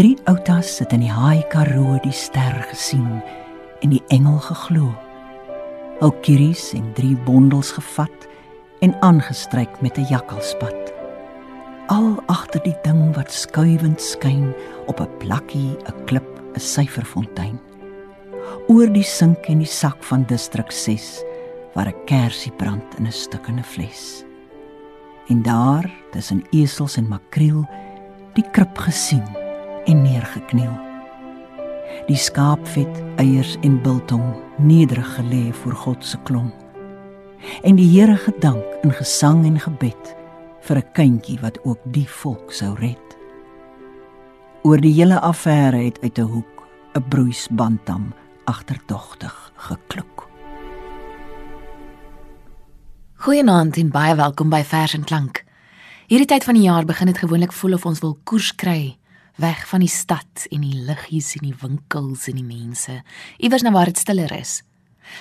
Drie outas het in die haai Karoo die ster gesien en die engel geglo. Ou kieries en drie bondels gevat en aangestryk met 'n jakkalspad. Al agter die ding wat skuivend skyn op 'n plakkie, 'n klip, 'n syferfontein. Oor die sink en die sak van distrik 6 waar 'n kersie brand in 'n stukkende fles. En daar, tussen esels en makriel, die krib gesien en neergekniel. Die skaapvet, eiers en biltong nederig gelê voor God se klomp en die Here gedank in gesang en gebed vir 'n kindjie wat ook die volk sou red. Oor die hele affære het uit 'n hoek 'n broeis bantam agterdogtig gekloek. Goeienaand en baie welkom by Vers en Klank. Hierdie tyd van die jaar begin dit gewoonlik voel of ons wil koers kry, weg van die stad en die liggies en die winkels en die mense, iewers na waar dit stiller is.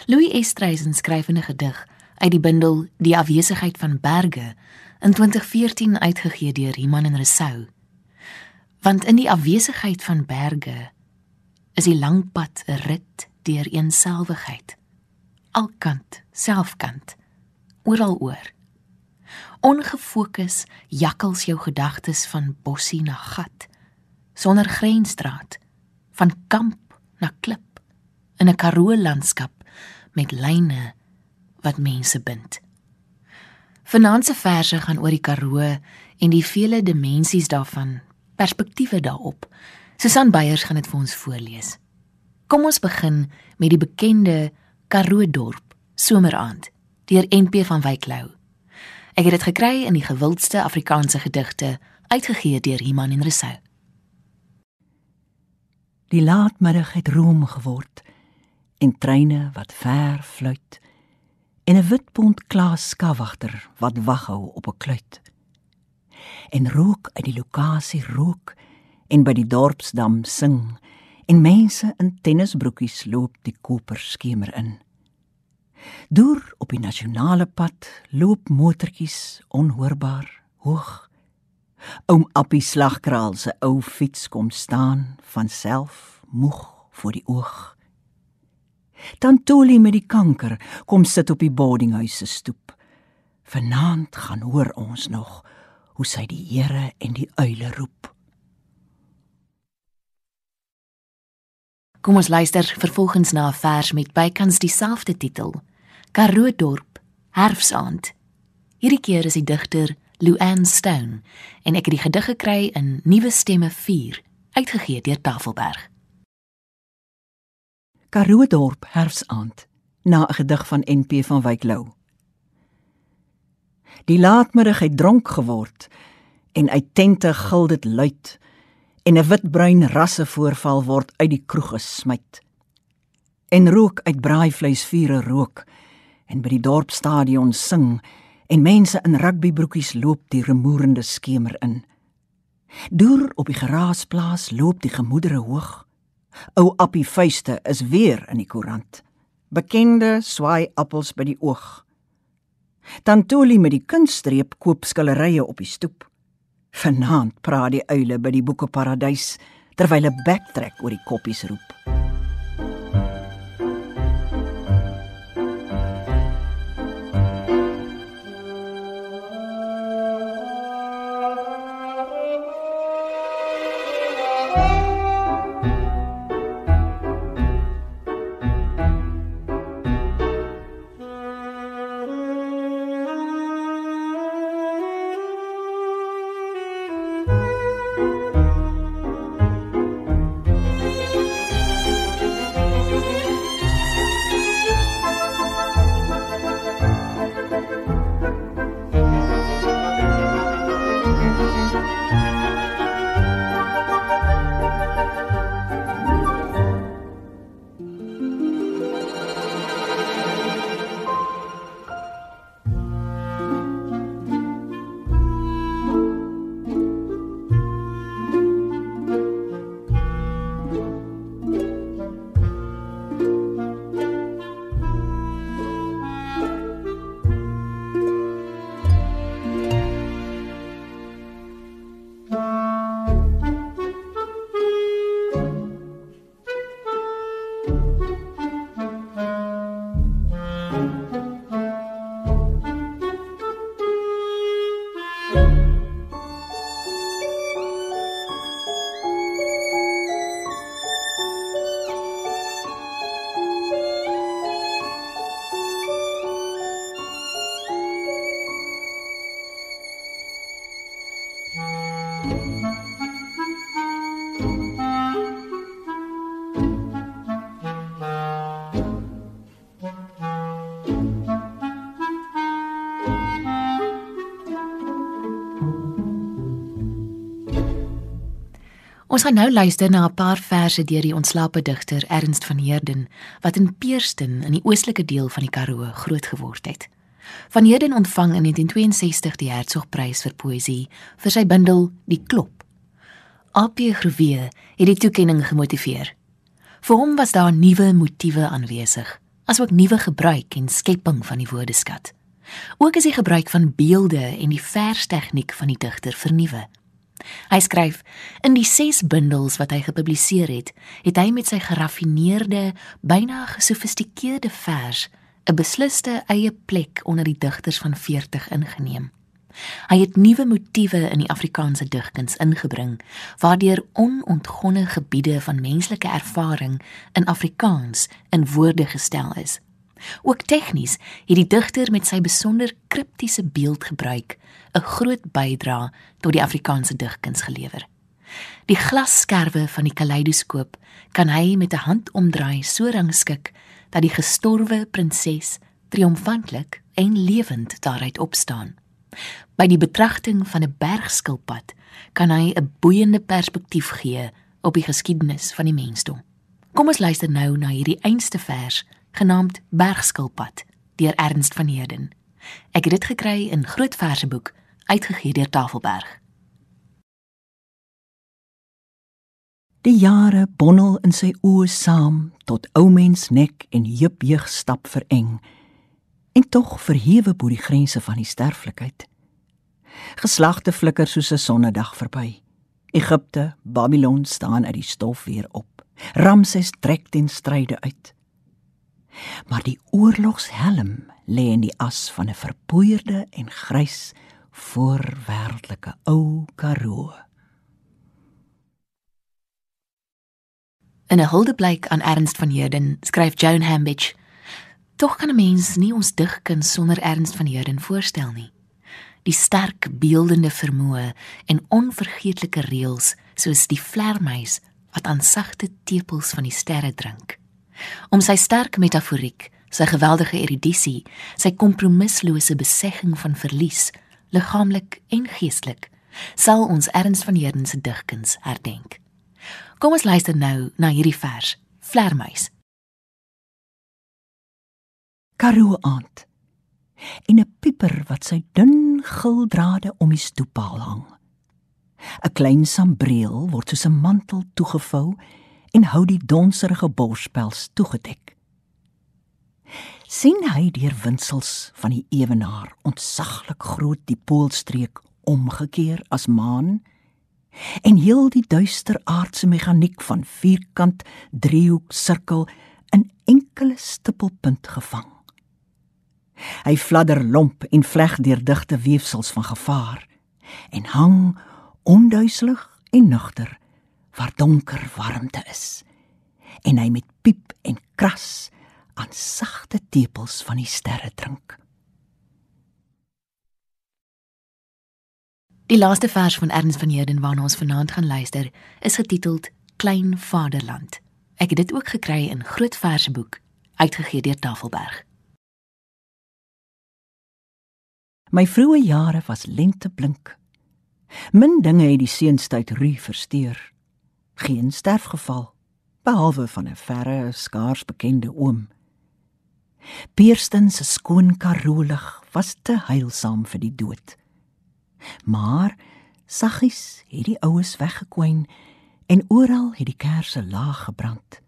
Louis Estreisen skryf 'n gedig uit die bundel Die afwesigheid van berge in 2014 uitgegee deur Iman en Resou. Want in die afwesigheid van berge is die lang pad 'n rit deur eenselwigheid. Alkant, selfkant, oral oor. Ongefokus jakkels jou gedagtes van bossie na gat, sonder grensstraat, van kamp na klip in 'n karoo landskap met lyne wat mense bind. Vanaand se verse gaan oor die Karoo en die vele dimensies daarvan, perspektiewe daarop. Susan Beyers gaan dit vir ons voorlees. Kom ons begin met die bekende Karoo dorp, Someraand, deur NP van Wyk Lou. Ek het dit gekry in die gewildste Afrikaanse gedigte, uitgegee deur Iman en Resou. Die laatmiddag het room geword en treine wat ver fluit en 'n witpont klaas skawagter wat waghou op 'n kluit. En rook uit die lokasie rook en by die dorpsdam sing en mense in tennisbroekies loop die koper skemer in. Deur op die nasionale pad loop motortjies onhoorbaar hoog. Oom Appie slagkraal se ou fiets kom staan van self moeg voor die oog. Tantoli met die kanker kom sit op die boardinghuis se stoep. Vanaand gaan hoor ons nog hoe sy die Here en die uile roep. Kom ons luister vervolgens na 'n vers met bykans dieselfde titel. Karoo dorp, herfsaand. Hierdie keer is die digter Luann Stone en ek het die gedig gekry in Nuwe Stemme 4, uitgegee deur Tafelberg. Karoo dorp herfsaand na 'n gedig van NP van Wyk Lou. Die laatmiddag het dronk geword en uit tente gil dit luid en 'n witbruin rasse voorval word uit die kroeg gesmyt. En rook uit braaivleisvure rook en by die dorpstadion sing en mense in rugbybroekies loop die remoerende skemer in. Deur op die geraasplaas loop die gemoedere hoog Ou Appie vuiste is weer in die koerant. Bekende swaai appels by die oog. Tantoli met die kunststreep koop skillerye op die stoep. Vanaand praat die uile by die boekeparadys terwyl 'n backtrack oor die koppies roep. Ons gaan nou luister na 'n paar verse deur die ontslape digter Ernst van Heerden wat in Peerston in die oostelike deel van die Karoo grootgeword het. Van Heerden ontvang in 1962 die Hertzogprys vir poësie vir sy bundel Die Klop. AP Groewe het die toekenning gemotiveer. Vir hom was daar nuwe motiewe aanwesig, asook nuwe gebruik en skepping van die woordeskat. Ook is die gebruik van beelde en die verstegniek van die digter vernuwe. Hy skryf in die 6 bundels wat hy gepubliseer het, het hy met sy geraffineerde, byna gesofistikeerde vers 'n besliste eie plek onder die digters van 40 ingeneem. Hy het nuwe motiewe in die Afrikaanse digkuns ingebring, waardeur onontgonne gebiede van menslike ervaring in Afrikaans in woorde gestel is. Ook tegnies het die digter met sy besonder kriptiese beeldgebruik 'n groot bydra tot die Afrikaanse digkuns gelewer. Die glasskerwe van die kaleidoskoop kan hy met 'n handomdraai so rangskik dat die gestorwe prinses triomfantlik en lewend daaruit opstaan. By die betragting van 'n bergskilpad kan hy 'n boeiende perspektief gee op die geskiedenis van die mensdom. Kom ons luister nou na hierdie einste vers genaamd Bergskilpad deur Ernst van Heerden. Ek het dit gekry in Groot Verseboek uitgegee deur Tafelberg. Die jare bonnel in sy oë saam tot ou mens nek en heup jeug stap vereng en tog verhewe bo die grense van die sterflikheid. Geslagte flikker soos 'n sonnedag verby. Egipte, Babylon staan uit die stof weer op. Ramses trek ten stryde uit. Maar die oorlogshelm lê in die as van 'n verpoeierde en grys voorwêreldelike ou Karoo. In 'n huldeblyk aan Ernst van Heerden skryf Joan Hambidge: "Tog kan 'n mens nie ons digkuns sonder Ernst van Heerden voorstel nie. Die sterk beeldende vermoë en onvergeetlike reëls soos die vlermuis wat aan sagte tepels van die sterre drink. Om sy sterk metaforiek, sy geweldige erudisie, sy kompromislose besegging van verlies, liggaamlik en geestelik, sal ons erns van Heerden se digkuns herdenk. Kom ons luister nou na hierdie vers, Vlermuis. Karoo aand. En 'n pieper wat sy dun gildrade om die stoeppaal hang. 'n Klein sambreel word soos 'n mantel toegevou en hou die donserige borspels toegedek. sien hy deur winsels van die ewenaar ontsaglik groot die poolstreek omgekeer as maan en heel die duister aardse meganiek van vierkant driehoek sirkel in enkele stippelpunt gevang. Hy fladder lomp en vleg deur digte weefsels van gevaar en hang onduiselig en nugter waar donker warmte is en hy met piep en kras aan sagte tepels van die sterre drink. Die laaste vers van Ernst van Heerden waarna ons vanaand gaan luister, is getiteld Klein Vaderland. Ek het dit ook gekry in Groot Verseboek, uitgegee deur Tafelberg. My vroeë jare was lenteblink. Min dinge het die seunstyd ru versteur. Geen sterfgeval behalwe van 'n verre, skaars bekende oom. Pierston se skoon karolig was te heilsaam vir die dood. Maar saggies het die oues weggekwyn en oral het die kersse laag gebrand.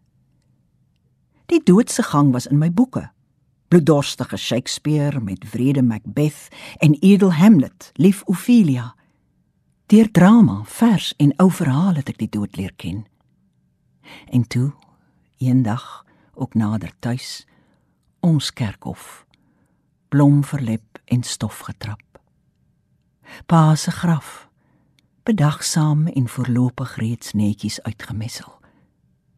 Die doodse gang was in my boeke. Bloeddorstige Shakespeare met wrede Macbeth en edel Hamlet, lief Ophelia. Deur drama, vers en ou verhale het ek die dood leer ken. En toe, eendag ook nader tuis, ons kerkhof, blom verlep en stof getrap. Pa se graf, bedagsaam en voorlopig reeds netjies uitgemessel,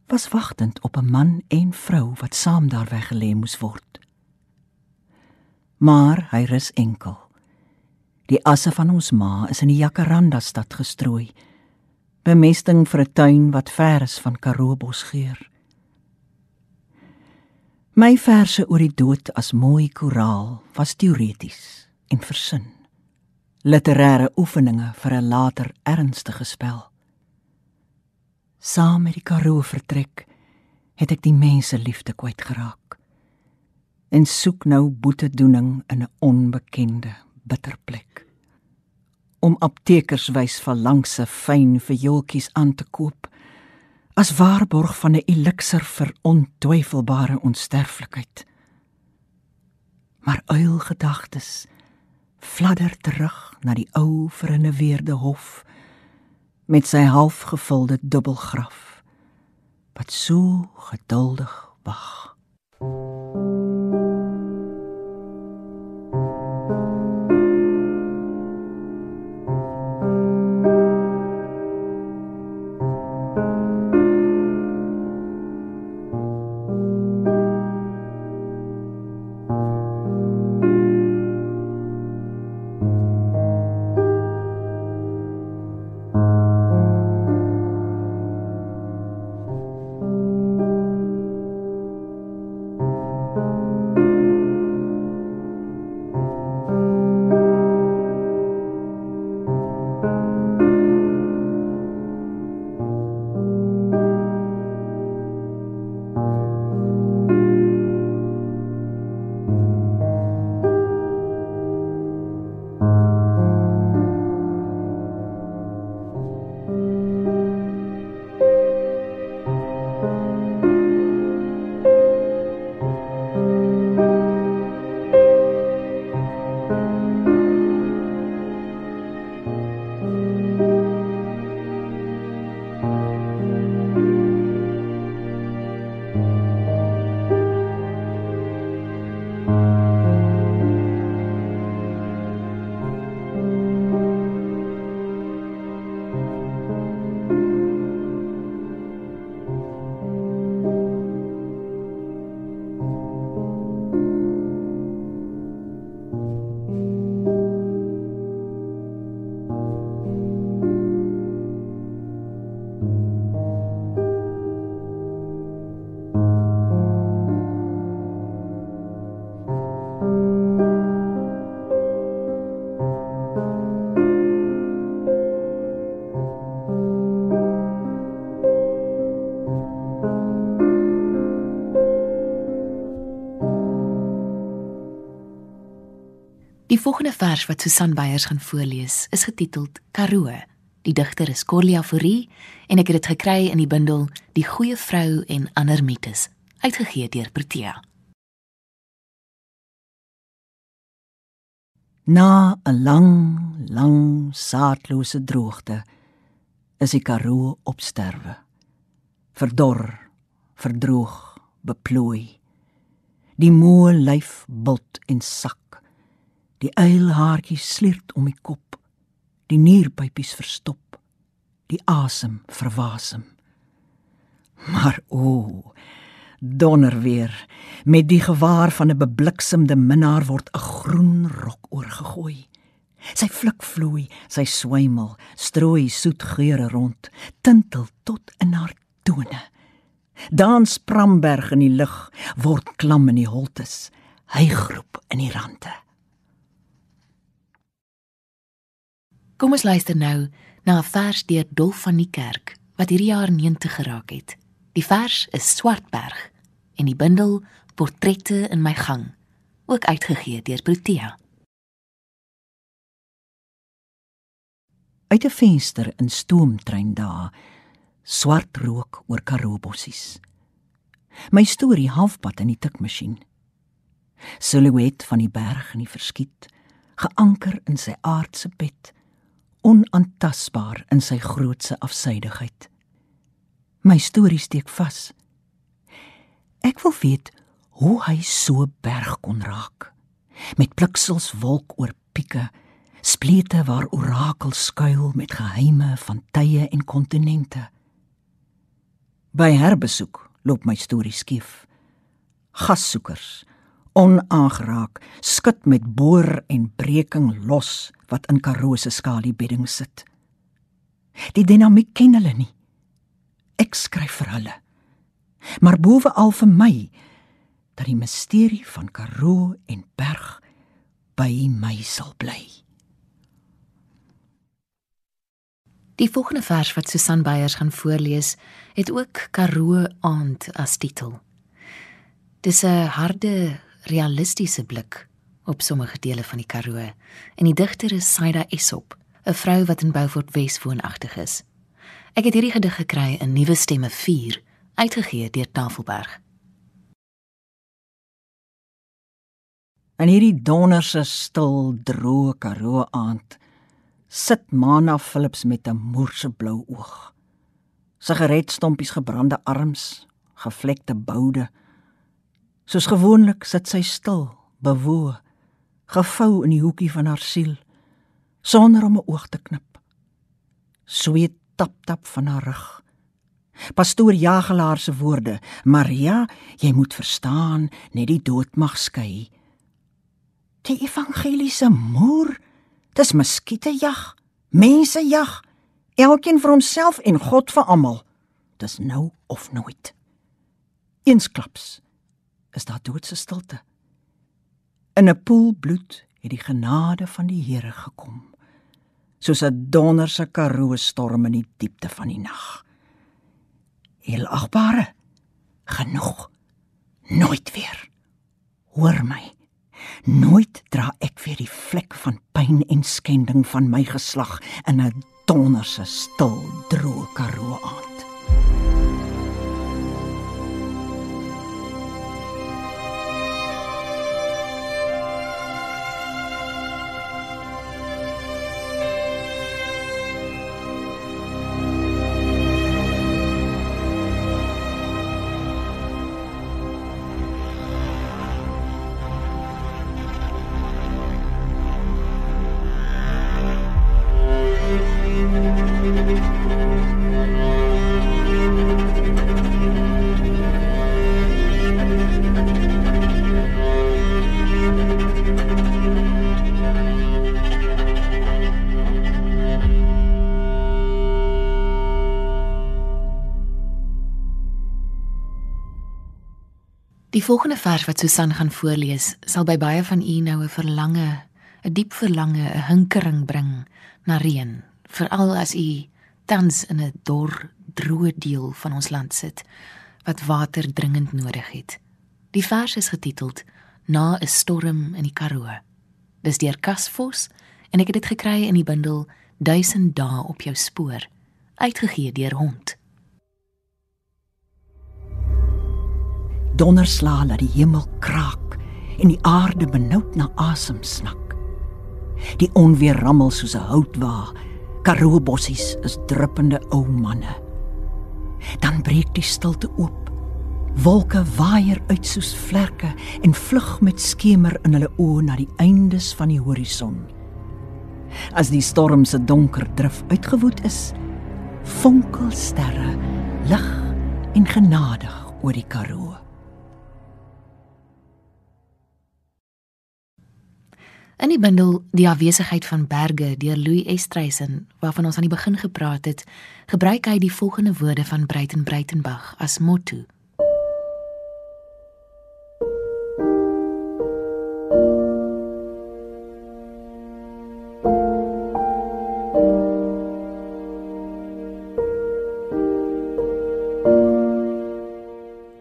was wagtend op 'n man en vrou wat saam daar weggelê moes word. Maar hy rus enkel. Die asse van ons ma is in die Jacaranda stad gestrooi. Bemesting vir 'n tuin wat ver is van Karobos geur. My verse oor die dood as mooi koraal was teoreties en versin literêre oefeninge vir 'n later ernstige spel. Saam met die Karoo vertrek, het ek die mense liefde kwyt geraak en soek nou boetedoening in 'n onbekende bitter plek. Om aptekers wys van langse fyn vir jolkies aan te koop as waarborg van 'n eliksir vir ontwyfelbare onsterflikheid. Maar uil gedagtes fladder terug na die ou verinneweerde hof met sy halfgevulde dubbelgraf wat so geduldig wag. Volgende vers wat Susan Beyers gaan voorlees, is getiteld Karoo. Die digter is Corlia Fourie en ek het dit gekry in die bundel Die goeie vrou en ander mites, uitgegee deur Protea. Na 'n lang, lang saadlose droogte is die Karoo op sterwe. Verdor, verdroog, beplooi. Die moe lyf bult en sak Die eilhaartjie sliert om die kop. Die nierpypies verstop. Die asem verwasem. Maar o, donder weer met die gewaar van 'n bebliksemde minnaar word 'n groen rok oorgegooi. Sy flik vloei, sy swymel, strooi soet geure rond, tintel tot in haar tone. Dans Pramberg in die lug word klam in die holtes, hy groep in die rande. Kom ons luister nou na 'n vers deur Dolf van die Kerk wat hierdie jaar 90 geraak het. Die vers is Swartberg en die bundel Portrette in my gang, ook uitgegee deur Protea. Uit 'n venster in stoomtrein daar, swart rook oor Karobossies. My storie halfpad in die tikmasjien. Silhouet van die berg in die verskiet, geanker in sy aardse bed onaantastbaar in sy grootse afsydigheid. My storie steek vas. Ek wil weet hoe hy so berg kon raak. Met bliksels wolk oor pieke, splete waar orakels skuil met geheime van tye en kontinente. By herbesoek loop my storie skief. Gassoekers, onaangeraak, skud met boor en breking los wat in Karoo se skaliebedding sit. Die dinamiek ken hulle nie. Ek skryf vir hulle. Maar bovenal vir my dat die misterie van Karoo en Berg by my sal bly. Die volgende vers wat Susan Beyers gaan voorlees, het ook Karoo aand as titel. Dis 'n harde, realistiese blik op sommige dele van die Karoo. En die digter is Saida Esop, 'n vrou wat in Beaufort Wes woonagtig is. Ek het hierdie gedig gekry in Nuwe Stemme 4, uitgegee deur Tafelberg. In hierdie donderse stil droë Karoo aand sit Mana Philips met 'n moerse blou oog. Sigaretstompies gebrande arms, gevlekte boude. Soos gewoonlik sit sy stil, bewoe, gevou in die hoekie van haar siel, sonder om 'n oog te knip. Sweet tap tap van haar rug. Pastoor Jagelaar se woorde: "Maria, jy moet verstaan, net die dood mag skei." Die evangeliese moer, dis muskietejag, mensejag, elkeen vir homself en God vir almal. Dis nou of nooit. Eensklaps is daar doodse stilte. In 'n poel bloed het die genade van die Here gekom soos 'n donderse karoo storm in die diepte van die nag. El agbare genoeg nooit weer hoor my nooit dra ek weer die vlek van pyn en skending van my geslag in 'n donderse stil droë karoo aand Die volgende vers wat Susan gaan voorlees, sal by baie van u nou 'n verlange, 'n diep verlange, 'n hinkering bring na reën, veral as u tans in 'n dor, droë deel van ons land sit wat water dringend nodig het. Die vers is getiteld Na 'n storm in die Karoo. Dis deur Kasvos en ek het dit gekry in die bundel 1000 dae op jou spoor, uitgegee deur Hond. Donderslae laat die hemel kraak en die aarde benoud na asem snak. Die onweer rammel soos 'n houtwa. Karoo bossies is druppende ou manne. Dan breek die stilte oop. Wolke waaier uit soos vlerke en vlug met skemer in hulle oë na die eindes van die horison. As die storm se donker drif uitgewoed is, fonkel sterre lig en genadig oor die Karoo. In die bundel Die afwesigheid van berge deur Louis Estreisen waarvan ons aan die begin gepraat het, gebruik hy die volgende woorde van Breiten Breitenbach as motto.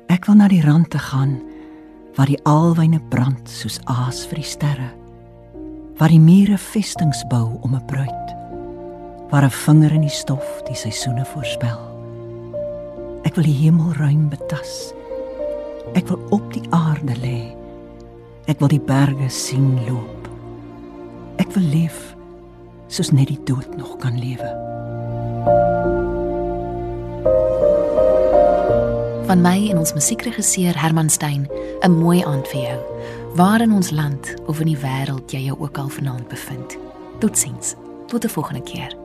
Ek wil na die rand te gaan waar die alwyne brand soos aas vir die sterre waar die mure vestings bou om 'n bruid waar 'n vinger in die stof die seisoene voorspel. Ek wil die hemel ruim betas. Ek wil op die aarde lê. Ek wil die berge sien loop. Ek wil leef soos net die dood nog kan lewe Van my en ons musiekregisseur Herman Stein, 'n mooi aand vir jou. Waar in ons land of in die wêreld jy jou ook al vanaand bevind. Totsiens. Tot 'n volgende keer.